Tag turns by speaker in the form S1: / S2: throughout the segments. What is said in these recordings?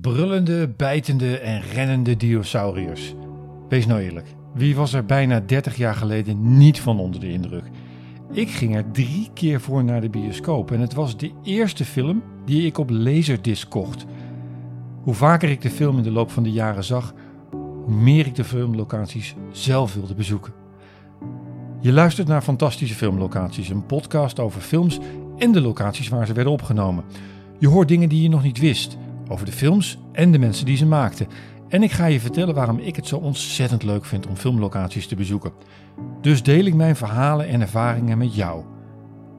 S1: Brullende, bijtende en rennende dinosauriërs. Wees nou eerlijk, wie was er bijna 30 jaar geleden niet van onder de indruk? Ik ging er drie keer voor naar de bioscoop en het was de eerste film die ik op laserdisc kocht. Hoe vaker ik de film in de loop van de jaren zag, hoe meer ik de filmlocaties zelf wilde bezoeken. Je luistert naar Fantastische Filmlocaties, een podcast over films en de locaties waar ze werden opgenomen. Je hoort dingen die je nog niet wist over de films en de mensen die ze maakten. En ik ga je vertellen waarom ik het zo ontzettend leuk vind om filmlocaties te bezoeken. Dus deel ik mijn verhalen en ervaringen met jou.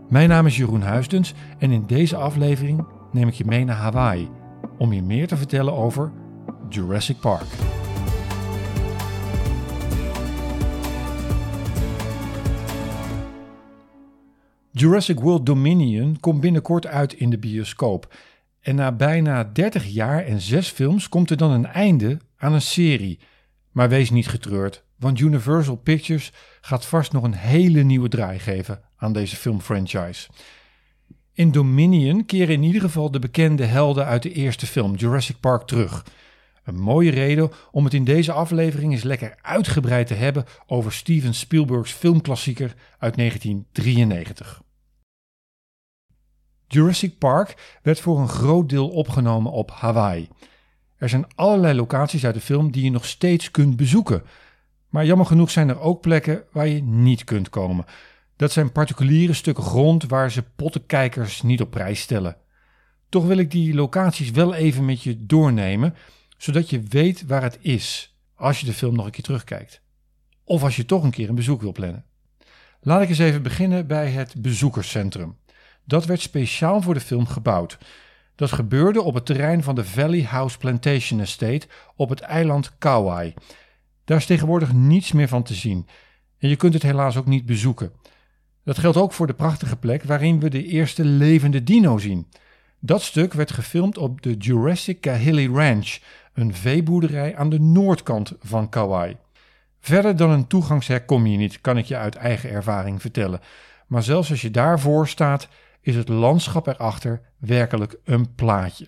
S1: Mijn naam is Jeroen Huisdens en in deze aflevering neem ik je mee naar Hawaii om je meer te vertellen over Jurassic Park. Jurassic World Dominion komt binnenkort uit in de bioscoop. En na bijna 30 jaar en 6 films komt er dan een einde aan een serie. Maar wees niet getreurd, want Universal Pictures gaat vast nog een hele nieuwe draai geven aan deze filmfranchise. In Dominion keren in ieder geval de bekende helden uit de eerste film Jurassic Park terug. Een mooie reden om het in deze aflevering eens lekker uitgebreid te hebben over Steven Spielberg's filmklassieker uit 1993. Jurassic Park werd voor een groot deel opgenomen op Hawaii. Er zijn allerlei locaties uit de film die je nog steeds kunt bezoeken. Maar jammer genoeg zijn er ook plekken waar je niet kunt komen. Dat zijn particuliere stukken grond waar ze pottenkijkers niet op prijs stellen. Toch wil ik die locaties wel even met je doornemen, zodat je weet waar het is als je de film nog een keer terugkijkt. Of als je toch een keer een bezoek wil plannen. Laat ik eens even beginnen bij het bezoekerscentrum. Dat werd speciaal voor de film gebouwd. Dat gebeurde op het terrein van de Valley House Plantation Estate op het eiland Kauai. Daar is tegenwoordig niets meer van te zien en je kunt het helaas ook niet bezoeken. Dat geldt ook voor de prachtige plek waarin we de eerste levende dino zien. Dat stuk werd gefilmd op de Jurassic Kahili Ranch, een veeboerderij aan de noordkant van Kauai. Verder dan een toegangshek kom je niet, kan ik je uit eigen ervaring vertellen. Maar zelfs als je daarvoor staat, is het landschap erachter werkelijk een plaatje.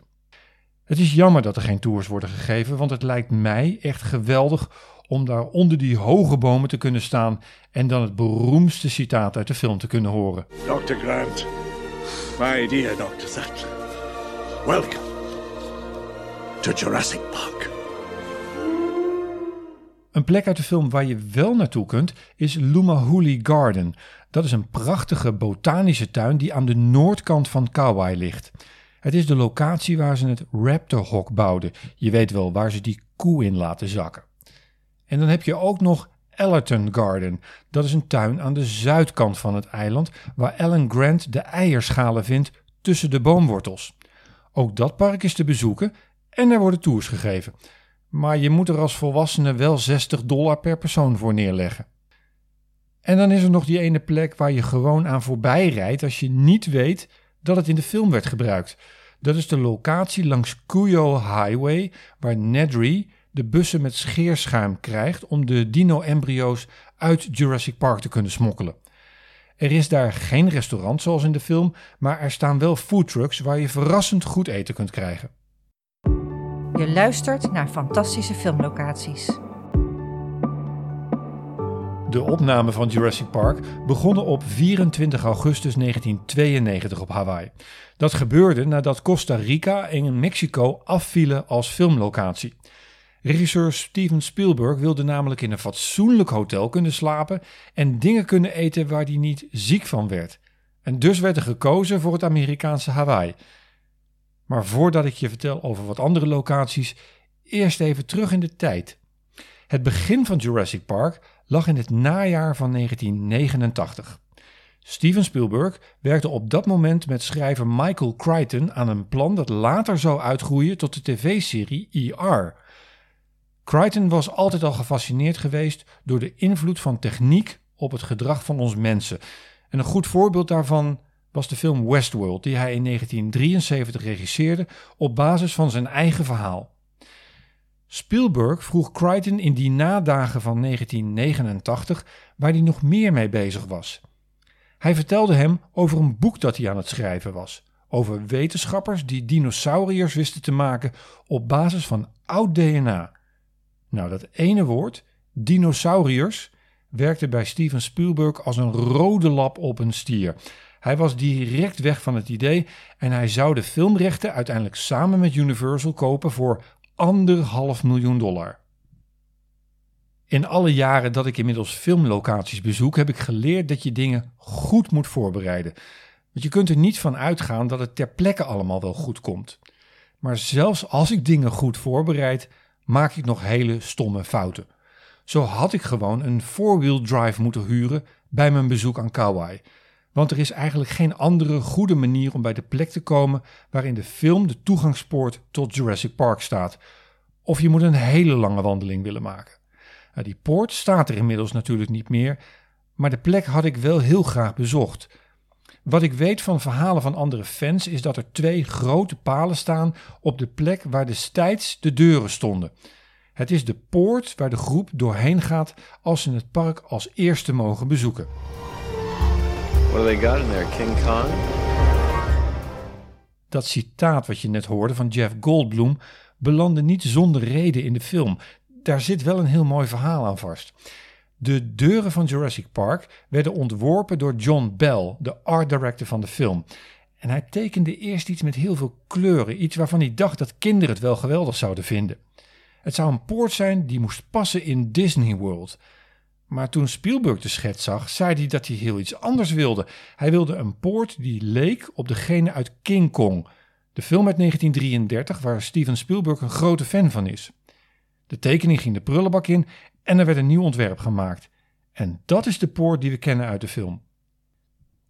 S1: Het is jammer dat er geen tours worden gegeven, want het lijkt mij echt geweldig om daar onder die hoge bomen te kunnen staan en dan het beroemdste citaat uit de film te kunnen horen.
S2: Dr. Grant, my dear Dr. Sattler, welcome to Jurassic Park.
S1: Een plek uit de film waar je wel naartoe kunt is Lumahuli Garden. Dat is een prachtige botanische tuin die aan de noordkant van Kauai ligt. Het is de locatie waar ze het Raptor Hawk bouwden. Je weet wel, waar ze die koe in laten zakken. En dan heb je ook nog Ellerton Garden. Dat is een tuin aan de zuidkant van het eiland waar Alan Grant de eierschalen vindt tussen de boomwortels. Ook dat park is te bezoeken en er worden tours gegeven. Maar je moet er als volwassene wel 60 dollar per persoon voor neerleggen. En dan is er nog die ene plek waar je gewoon aan voorbij rijdt als je niet weet dat het in de film werd gebruikt. Dat is de locatie langs Cuyo Highway waar Nedry de bussen met scheerschuim krijgt om de dino-embryo's uit Jurassic Park te kunnen smokkelen. Er is daar geen restaurant zoals in de film, maar er staan wel foodtrucks waar je verrassend goed eten kunt krijgen.
S3: Je luistert naar fantastische filmlocaties.
S1: De opname van Jurassic Park begonnen op 24 augustus 1992 op Hawaii. Dat gebeurde nadat Costa Rica en Mexico afvielen als filmlocatie. Regisseur Steven Spielberg wilde namelijk in een fatsoenlijk hotel kunnen slapen en dingen kunnen eten waar hij niet ziek van werd. En dus werd er gekozen voor het Amerikaanse Hawaii. Maar voordat ik je vertel over wat andere locaties, eerst even terug in de tijd. Het begin van Jurassic Park lag in het najaar van 1989. Steven Spielberg werkte op dat moment met schrijver Michael Crichton aan een plan dat later zou uitgroeien tot de tv-serie ER. Crichton was altijd al gefascineerd geweest door de invloed van techniek op het gedrag van ons mensen. En een goed voorbeeld daarvan was de film Westworld, die hij in 1973 regisseerde op basis van zijn eigen verhaal. Spielberg vroeg Crichton in die nadagen van 1989 waar hij nog meer mee bezig was. Hij vertelde hem over een boek dat hij aan het schrijven was, over wetenschappers die dinosauriërs wisten te maken op basis van oud DNA. Nou, dat ene woord, dinosauriërs, werkte bij Steven Spielberg als een rode lap op een stier. Hij was direct weg van het idee en hij zou de filmrechten uiteindelijk samen met Universal kopen voor anderhalf miljoen dollar. In alle jaren dat ik inmiddels filmlocaties bezoek, heb ik geleerd dat je dingen goed moet voorbereiden. Want je kunt er niet van uitgaan dat het ter plekke allemaal wel goed komt. Maar zelfs als ik dingen goed voorbereid, maak ik nog hele stomme fouten. Zo had ik gewoon een four-wheel drive moeten huren bij mijn bezoek aan Kauai. Want er is eigenlijk geen andere goede manier om bij de plek te komen waarin de film de toegangspoort tot Jurassic Park staat. Of je moet een hele lange wandeling willen maken. Nou, die poort staat er inmiddels natuurlijk niet meer, maar de plek had ik wel heel graag bezocht. Wat ik weet van verhalen van andere fans is dat er twee grote palen staan op de plek waar destijds de deuren stonden. Het is de poort waar de groep doorheen gaat als ze het park als eerste mogen bezoeken.
S4: What do they got in there? King Kong?
S1: Dat citaat wat je net hoorde van Jeff Goldblum belandde niet zonder reden in de film. Daar zit wel een heel mooi verhaal aan vast. De deuren van Jurassic Park werden ontworpen door John Bell, de art director van de film. En hij tekende eerst iets met heel veel kleuren, iets waarvan hij dacht dat kinderen het wel geweldig zouden vinden. Het zou een poort zijn die moest passen in Disney World. Maar toen Spielberg de schets zag, zei hij dat hij heel iets anders wilde. Hij wilde een poort die leek op degene uit King Kong, de film uit 1933 waar Steven Spielberg een grote fan van is. De tekening ging de prullenbak in en er werd een nieuw ontwerp gemaakt. En dat is de poort die we kennen uit de film.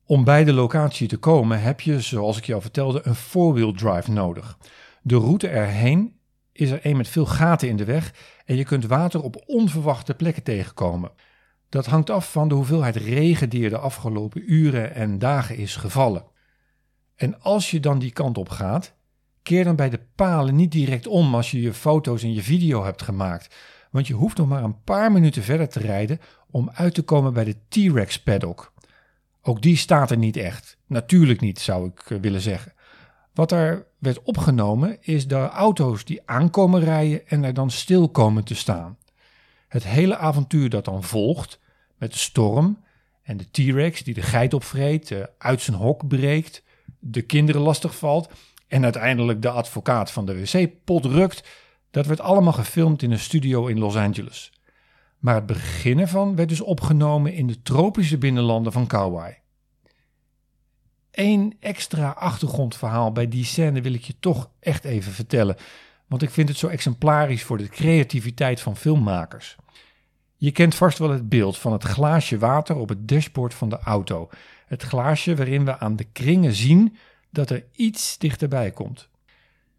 S1: Om bij de locatie te komen heb je, zoals ik je al vertelde, een four-wheel drive nodig. De route erheen is er een met veel gaten in de weg en je kunt water op onverwachte plekken tegenkomen. Dat hangt af van de hoeveelheid regen die er de afgelopen uren en dagen is gevallen. En als je dan die kant op gaat, keer dan bij de palen niet direct om als je je foto's en je video hebt gemaakt. Want je hoeft nog maar een paar minuten verder te rijden om uit te komen bij de T-Rex paddock. Ook die staat er niet echt. Natuurlijk niet, zou ik eh, willen zeggen. Wat er werd opgenomen is de auto's die aankomen rijden en er dan stil komen te staan. Het hele avontuur dat dan volgt, met de storm en de T-Rex die de geit opvreet, uit zijn hok breekt, de kinderen lastig valt en uiteindelijk de advocaat van de wc-pot rukt, dat werd allemaal gefilmd in een studio in Los Angeles. Maar het begin ervan werd dus opgenomen in de tropische binnenlanden van Kauai. Eén extra achtergrondverhaal bij die scène wil ik je toch echt even vertellen, want ik vind het zo exemplarisch voor de creativiteit van filmmakers. Je kent vast wel het beeld van het glaasje water op het dashboard van de auto. Het glaasje waarin we aan de kringen zien dat er iets dichterbij komt.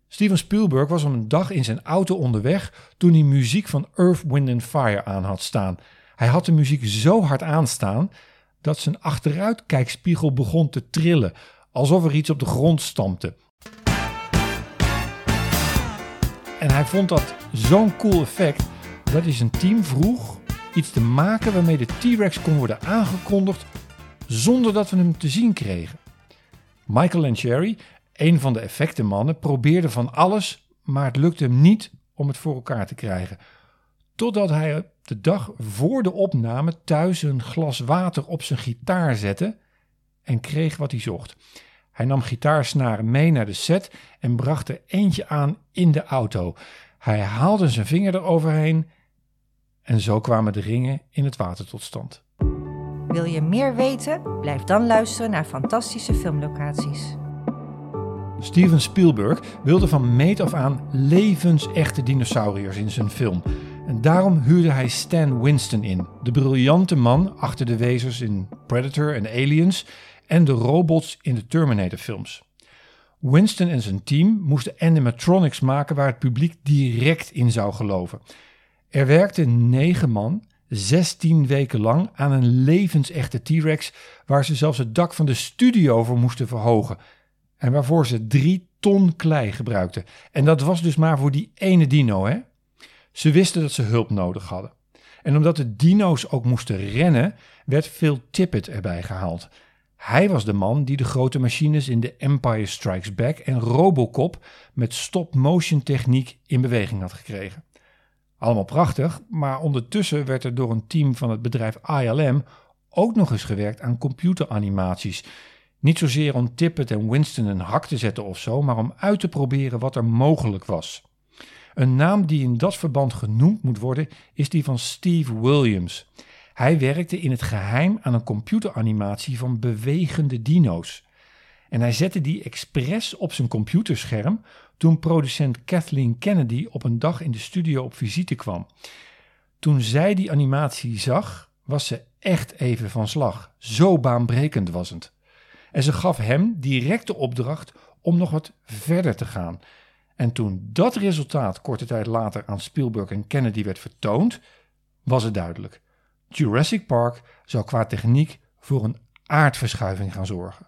S1: Steven Spielberg was om een dag in zijn auto onderweg toen hij muziek van Earth, Wind and Fire aan had staan. Hij had de muziek zo hard aanstaan dat zijn achteruitkijkspiegel begon te trillen, alsof er iets op de grond stampte. En hij vond dat zo'n cool effect dat hij zijn team vroeg iets te maken waarmee de T-Rex kon worden aangekondigd zonder dat we hem te zien kregen. Michael Lancheri, een van de effectenmannen, probeerde van alles, maar het lukte hem niet om het voor elkaar te krijgen. Totdat hij de dag voor de opname thuis een glas water op zijn gitaar zette en kreeg wat hij zocht. Hij nam gitaarsnaren mee naar de set en bracht er eentje aan in de auto. Hij haalde zijn vinger eroverheen en zo kwamen de ringen in het water tot stand.
S3: Wil je meer weten? Blijf dan luisteren naar fantastische filmlocaties.
S1: Steven Spielberg wilde van meet af aan levensechte dinosauriërs in zijn film. En daarom huurde hij Stan Winston in, de briljante man achter de wezers in Predator en Aliens en de robots in de Terminator-films. Winston en zijn team moesten animatronics maken waar het publiek direct in zou geloven. Er werkten negen man 16 weken lang aan een levensechte T-Rex waar ze zelfs het dak van de studio voor moesten verhogen. En waarvoor ze drie ton klei gebruikten. En dat was dus maar voor die ene dino, hè? Ze wisten dat ze hulp nodig hadden. En omdat de dino's ook moesten rennen, werd Phil Tippett erbij gehaald. Hij was de man die de grote machines in The Empire Strikes Back en Robocop met stop-motion techniek in beweging had gekregen. Allemaal prachtig, maar ondertussen werd er door een team van het bedrijf ILM ook nog eens gewerkt aan computeranimaties. Niet zozeer om Tippett en Winston een hak te zetten of zo, maar om uit te proberen wat er mogelijk was. Een naam die in dat verband genoemd moet worden is die van Steve Williams. Hij werkte in het geheim aan een computeranimatie van bewegende dino's. En hij zette die expres op zijn computerscherm toen producent Kathleen Kennedy op een dag in de studio op visite kwam. Toen zij die animatie zag, was ze echt even van slag. Zo baanbrekend was het. En ze gaf hem direct de opdracht om nog wat verder te gaan. En toen dat resultaat korte tijd later aan Spielberg en Kennedy werd vertoond, was het duidelijk. Jurassic Park zou qua techniek voor een aardverschuiving gaan zorgen.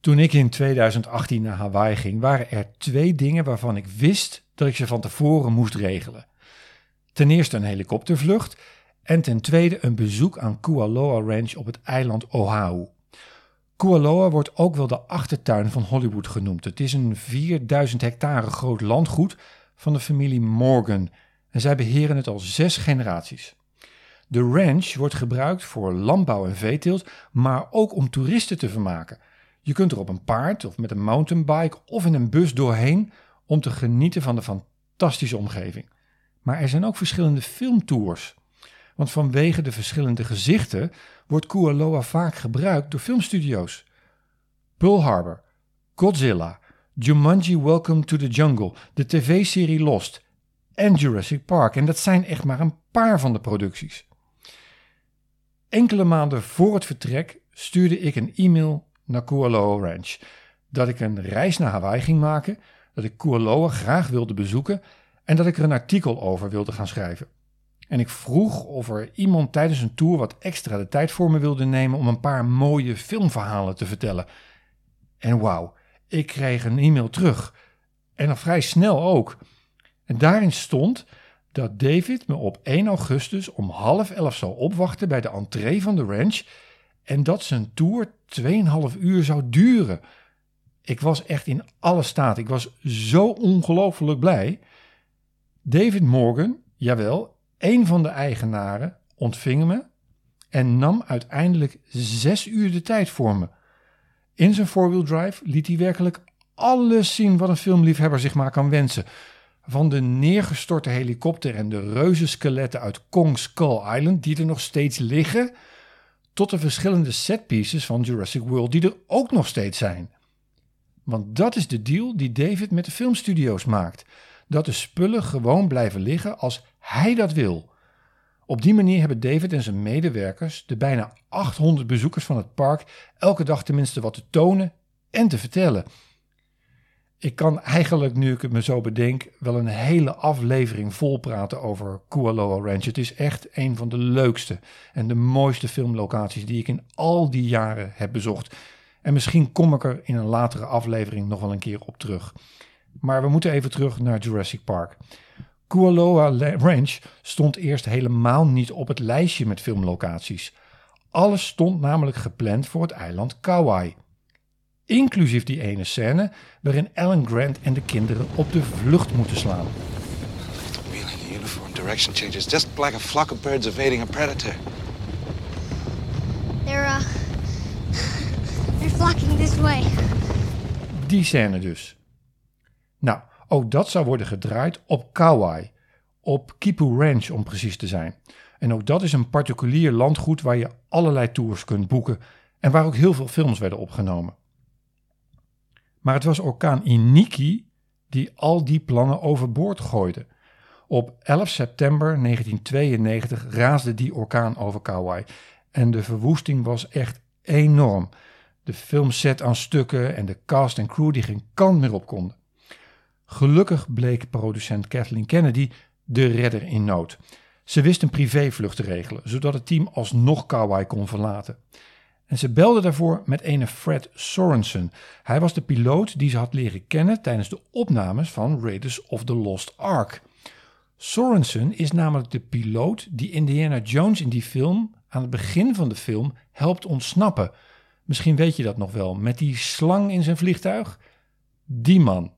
S1: Toen ik in 2018 naar Hawaii ging, waren er twee dingen waarvan ik wist dat ik ze van tevoren moest regelen. Ten eerste een helikoptervlucht en ten tweede een bezoek aan Kualoa Ranch op het eiland Oahu. Kualoa wordt ook wel de achtertuin van Hollywood genoemd. Het is een 4000 hectare groot landgoed van de familie Morgan en zij beheren het al zes generaties. De ranch wordt gebruikt voor landbouw en veeteelt, maar ook om toeristen te vermaken. Je kunt er op een paard of met een mountainbike of in een bus doorheen om te genieten van de fantastische omgeving. Maar er zijn ook verschillende filmtours. Want vanwege de verschillende gezichten wordt Kualoa vaak gebruikt door filmstudio's. Pearl Harbor, Godzilla, Jumanji Welcome to the Jungle, de tv-serie Lost en Jurassic Park. En dat zijn echt maar een paar van de producties. Enkele maanden voor het vertrek stuurde ik een e-mail naar Kualoa Ranch dat ik een reis naar Hawaii ging maken, dat ik Kualoa graag wilde bezoeken en dat ik er een artikel over wilde gaan schrijven. En ik vroeg of er iemand tijdens een tour wat extra de tijd voor me wilde nemen om een paar mooie filmverhalen te vertellen. En wauw, ik kreeg een e-mail terug. En dan vrij snel ook. En daarin stond dat David me op 1 augustus om half elf zou opwachten bij de entree van de ranch en dat zijn tour 2,5 uur zou duren. Ik was echt in alle staat. Ik was zo ongelooflijk blij. David Morgan, jawel, een van de eigenaren, ontving me en nam uiteindelijk zes uur de tijd voor me. In zijn four-wheel drive liet hij werkelijk alles zien wat een filmliefhebber zich maar kan wensen. Van de neergestorte helikopter en de reuzenskeletten uit Kong Skull Island, die er nog steeds liggen, tot de verschillende setpieces van Jurassic World, die er ook nog steeds zijn. Want dat is de deal die David met de filmstudio's maakt: dat de spullen gewoon blijven liggen als hij dat wil. Op die manier hebben David en zijn medewerkers, de bijna 800 bezoekers van het park, elke dag tenminste wat te tonen en te vertellen. Ik kan eigenlijk, nu ik het me zo bedenk, wel een hele aflevering vol praten over Kualoa Ranch. Het is echt een van de leukste en de mooiste filmlocaties die ik in al die jaren heb bezocht. En misschien kom ik er in een latere aflevering nog wel een keer op terug. Maar we moeten even terug naar Jurassic Park. Kualoa Ranch stond eerst helemaal niet op het lijstje met filmlocaties. Alles stond namelijk gepland voor het eiland Kauai. Inclusief die ene scène waarin Alan Grant en de kinderen op de vlucht moeten slaan.
S5: Uniform direction changes, just like a flock of birds evading a predator.
S6: They're, uh. They're flocking this way.
S1: Die scène dus. Nou, ook dat zou worden gedraaid op Kauai, op Kipu Ranch om precies te zijn. En ook dat is een particulier landgoed waar je allerlei tours kunt boeken en waar ook heel veel films werden opgenomen. Maar het was orkaan Iniki die al die plannen overboord gooide. Op 11 september 1992 raasde die orkaan over Kauai en de verwoesting was echt enorm. De filmset aan stukken en de cast en crew die geen kant meer op konden. Gelukkig bleek producent Kathleen Kennedy de redder in nood. Ze wist een privévlucht te regelen, zodat het team alsnog Kauai kon verlaten. En ze belde daarvoor met ene Fred Sorensen. Hij was de piloot die ze had leren kennen tijdens de opnames van Raiders of the Lost Ark. Sorensen is namelijk de piloot die Indiana Jones in die film aan het begin van de film helpt ontsnappen. Misschien weet je dat nog wel, met die slang in zijn vliegtuig. Die man.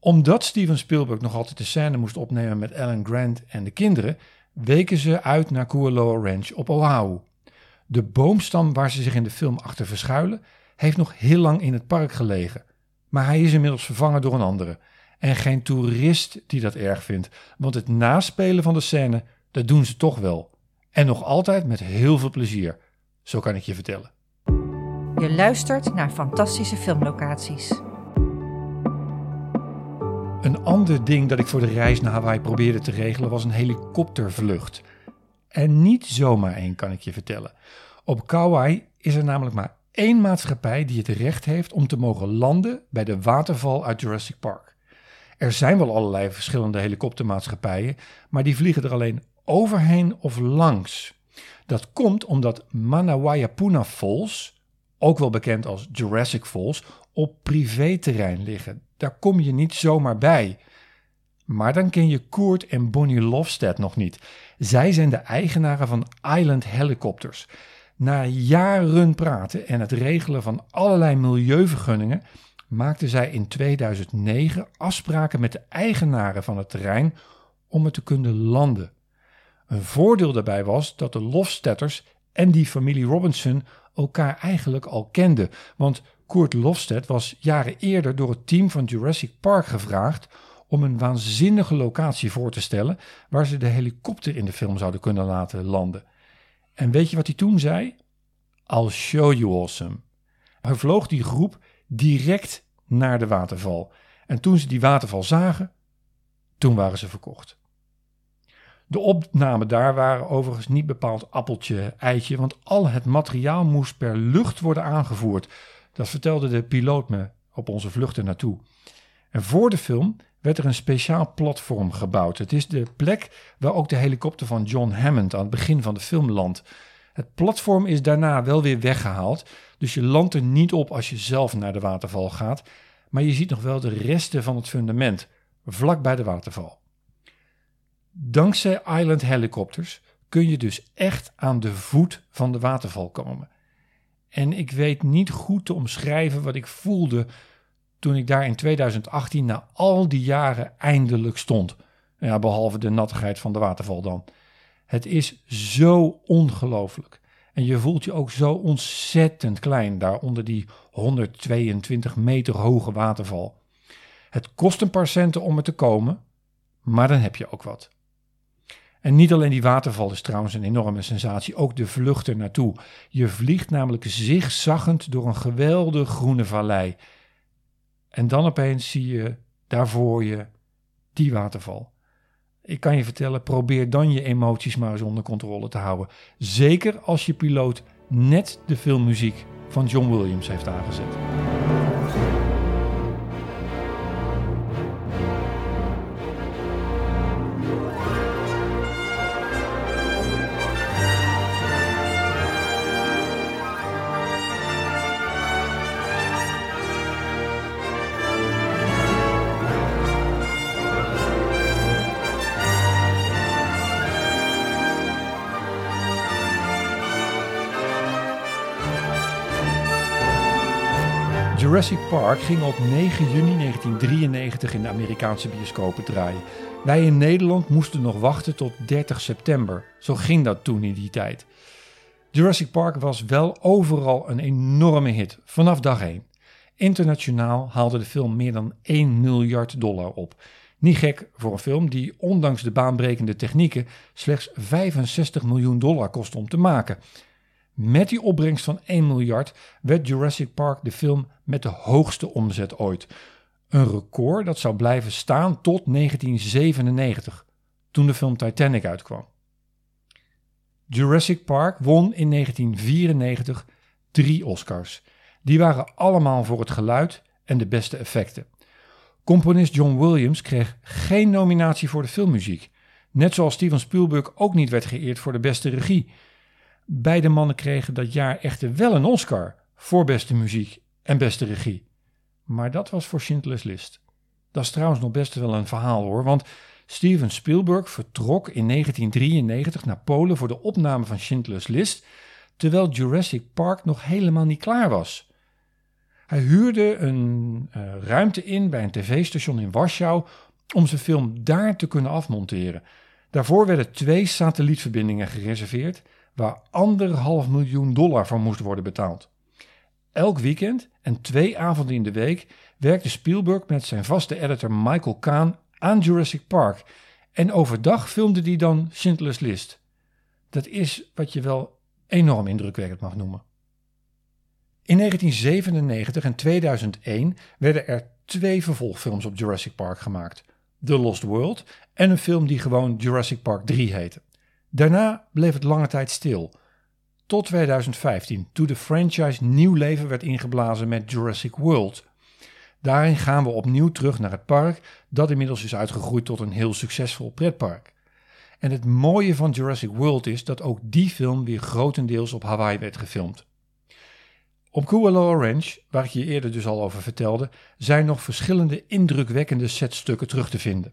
S1: Omdat Steven Spielberg nog altijd de scène moest opnemen met Alan Grant en de kinderen, weken ze uit naar Kualoa Ranch op Oahu. De boomstam waar ze zich in de film achter verschuilen, heeft nog heel lang in het park gelegen. Maar hij is inmiddels vervangen door een andere. En geen toerist die dat erg vindt, want het naspelen van de scène, dat doen ze toch wel. En nog altijd met heel veel plezier, zo kan ik je vertellen.
S3: Je luistert naar fantastische filmlocaties.
S1: Een ander ding dat ik voor de reis naar Hawaii probeerde te regelen was een helikoptervlucht. En niet zomaar één, kan ik je vertellen. Op Kauai is er namelijk maar één maatschappij die het recht heeft om te mogen landen bij de waterval uit Jurassic Park. Er zijn wel allerlei verschillende helikoptermaatschappijen, maar die vliegen er alleen overheen of langs. Dat komt omdat Manawayapuna Falls, ook wel bekend als Jurassic Falls, op privéterrein liggen. Daar kom je niet zomaar bij. Maar dan ken je Koert en Bonnie Lofstad nog niet. Zij zijn de eigenaren van Island Helicopters. Na jaren praten en het regelen van allerlei milieuvergunningen maakten zij in 2009 afspraken met de eigenaren van het terrein om het te kunnen landen. Een voordeel daarbij was dat de Lofstetters en die familie Robinson elkaar eigenlijk al kenden, want Kurt Lofstedt was jaren eerder door het team van Jurassic Park gevraagd om een waanzinnige locatie voor te stellen waar ze de helikopter in de film zouden kunnen laten landen. En weet je wat hij toen zei? I'll show you awesome. Hij vloog die groep direct naar de waterval. En toen ze die waterval zagen, toen waren ze verkocht. De opnamen daar waren overigens niet bepaald appeltje, eitje, want al het materiaal moest per lucht worden aangevoerd. Dat vertelde de piloot me op onze vluchten naartoe. En voor de film werd er een speciaal platform gebouwd. Het is de plek waar ook de helikopter van John Hammond aan het begin van de film landt. Het platform is daarna wel weer weggehaald, dus je landt er niet op als je zelf naar de waterval gaat, maar je ziet nog wel de resten van het fundament, vlak bij de waterval. Dankzij Island Helicopters kun je dus echt aan de voet van de waterval komen. En ik weet niet goed te omschrijven wat ik voelde toen ik daar in 2018 na al die jaren eindelijk stond. Ja, behalve de nattigheid van de waterval dan. Het is zo ongelooflijk. En je voelt je ook zo ontzettend klein daar onder die 122 meter hoge waterval. Het kost een paar centen om er te komen, maar dan heb je ook wat. En niet alleen die waterval is trouwens een enorme sensatie, ook de vlucht er naartoe. Je vliegt namelijk zigzaggend door een geweldig groene vallei. En dan opeens zie je daar voor je die waterval. Ik kan je vertellen, probeer dan je emoties maar eens onder controle te houden. Zeker als je piloot net de filmmuziek van John Williams heeft aangezet. Jurassic Park ging op 9 juni 1993 in de Amerikaanse bioscopen draaien. Wij in Nederland moesten nog wachten tot 30 september. Zo ging dat toen in die tijd. Jurassic Park was wel overal een enorme hit, vanaf dag 1. Internationaal haalde de film meer dan 1 miljard dollar op. Niet gek voor een film die ondanks de baanbrekende technieken slechts 65 miljoen dollar kostte om te maken. Met die opbrengst van 1 miljard werd Jurassic Park de film met de hoogste omzet ooit. Een record dat zou blijven staan tot 1997, toen de film Titanic uitkwam. Jurassic Park won in 1994 drie Oscars. Die waren allemaal voor het geluid en de beste effecten. Componist John Williams kreeg geen nominatie voor de filmmuziek. Net zoals Steven Spielberg ook niet werd geëerd voor de beste regie. Beide mannen kregen dat jaar echter wel een Oscar voor beste muziek en beste regie. Maar dat was voor Schindler's List. Dat is trouwens nog best wel een verhaal hoor, want Steven Spielberg vertrok in 1993 naar Polen voor de opname van Schindler's List, terwijl Jurassic Park nog helemaal niet klaar was. Hij huurde een uh, ruimte in bij een tv-station in Warschau om zijn film daar te kunnen afmonteren. Daarvoor werden twee satellietverbindingen gereserveerd, waar anderhalf miljoen dollar voor moest worden betaald. Elk weekend en twee avonden in de week werkte Spielberg met zijn vaste editor Michael Kahn aan Jurassic Park. En overdag filmde hij dan Schindler's List. Dat is wat je wel enorm indrukwekkend mag noemen. In 1997 en 2001 werden er twee vervolgfilms op Jurassic Park gemaakt. The Lost World en een film die gewoon Jurassic Park 3 heette. Daarna bleef het lange tijd stil. Tot 2015, toen de franchise nieuw leven werd ingeblazen met Jurassic World. Daarin gaan we opnieuw terug naar het park, dat inmiddels is uitgegroeid tot een heel succesvol pretpark. En het mooie van Jurassic World is dat ook die film weer grotendeels op Hawaii werd gefilmd. Op Kualoa Ranch, waar ik je eerder dus al over vertelde, zijn nog verschillende indrukwekkende setstukken terug te vinden.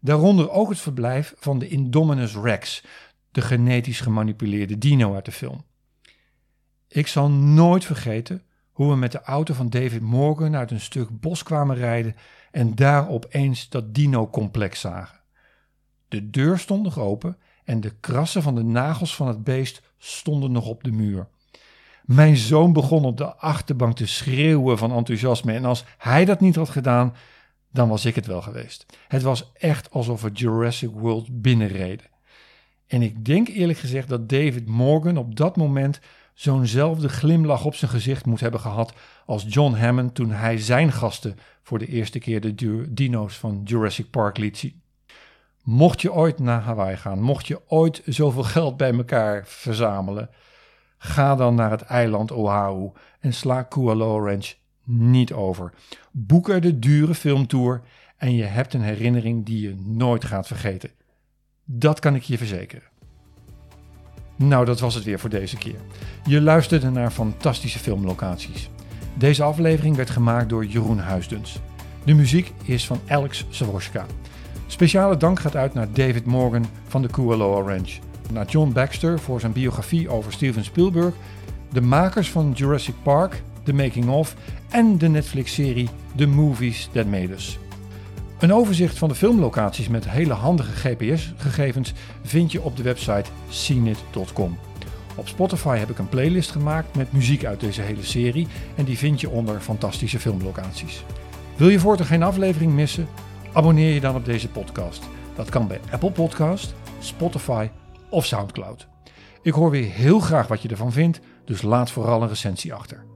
S1: Daaronder ook het verblijf van de Indominus Rex, de genetisch gemanipuleerde dino uit de film. Ik zal nooit vergeten hoe we met de auto van David Morgan uit een stuk bos kwamen rijden en daar opeens dat dino-complex zagen. De deur stond nog open en de krassen van de nagels van het beest stonden nog op de muur. Mijn zoon begon op de achterbank te schreeuwen van enthousiasme en als hij dat niet had gedaan, dan was ik het wel geweest. Het was echt alsof we Jurassic World binnenreden. En ik denk eerlijk gezegd dat David Morgan op dat moment zo'nzelfde glimlach op zijn gezicht moet hebben gehad als John Hammond toen hij zijn gasten voor de eerste keer de dino's van Jurassic Park liet zien. Mocht je ooit naar Hawaii gaan, mocht je ooit zoveel geld bij elkaar verzamelen, ga dan naar het eiland Oahu en sla Kualoa Ranch niet over. Boek er de dure filmtour en je hebt een herinnering die je nooit gaat vergeten. Dat kan ik je verzekeren. Nou, dat was het weer voor deze keer. Je luisterde naar fantastische filmlocaties. Deze aflevering werd gemaakt door Jeroen Huisdens. De muziek is van Alex Sawoska. Speciale dank gaat uit naar David Morgan van de Kualoa Ranch. Naar John Baxter voor zijn biografie over Steven Spielberg. De makers van Jurassic Park, The Making of en de Netflix-serie The Movies That Made Us. Een overzicht van de filmlocaties met hele handige GPS-gegevens vind je op de website seenit.com. Op Spotify heb ik een playlist gemaakt met muziek uit deze hele serie en die vind je onder fantastische filmlocaties. Wil je voortaan geen aflevering missen? Abonneer je dan op deze podcast. Dat kan bij Apple Podcast, Spotify of SoundCloud. Ik hoor weer heel graag wat je ervan vindt, dus laat vooral een recensie achter.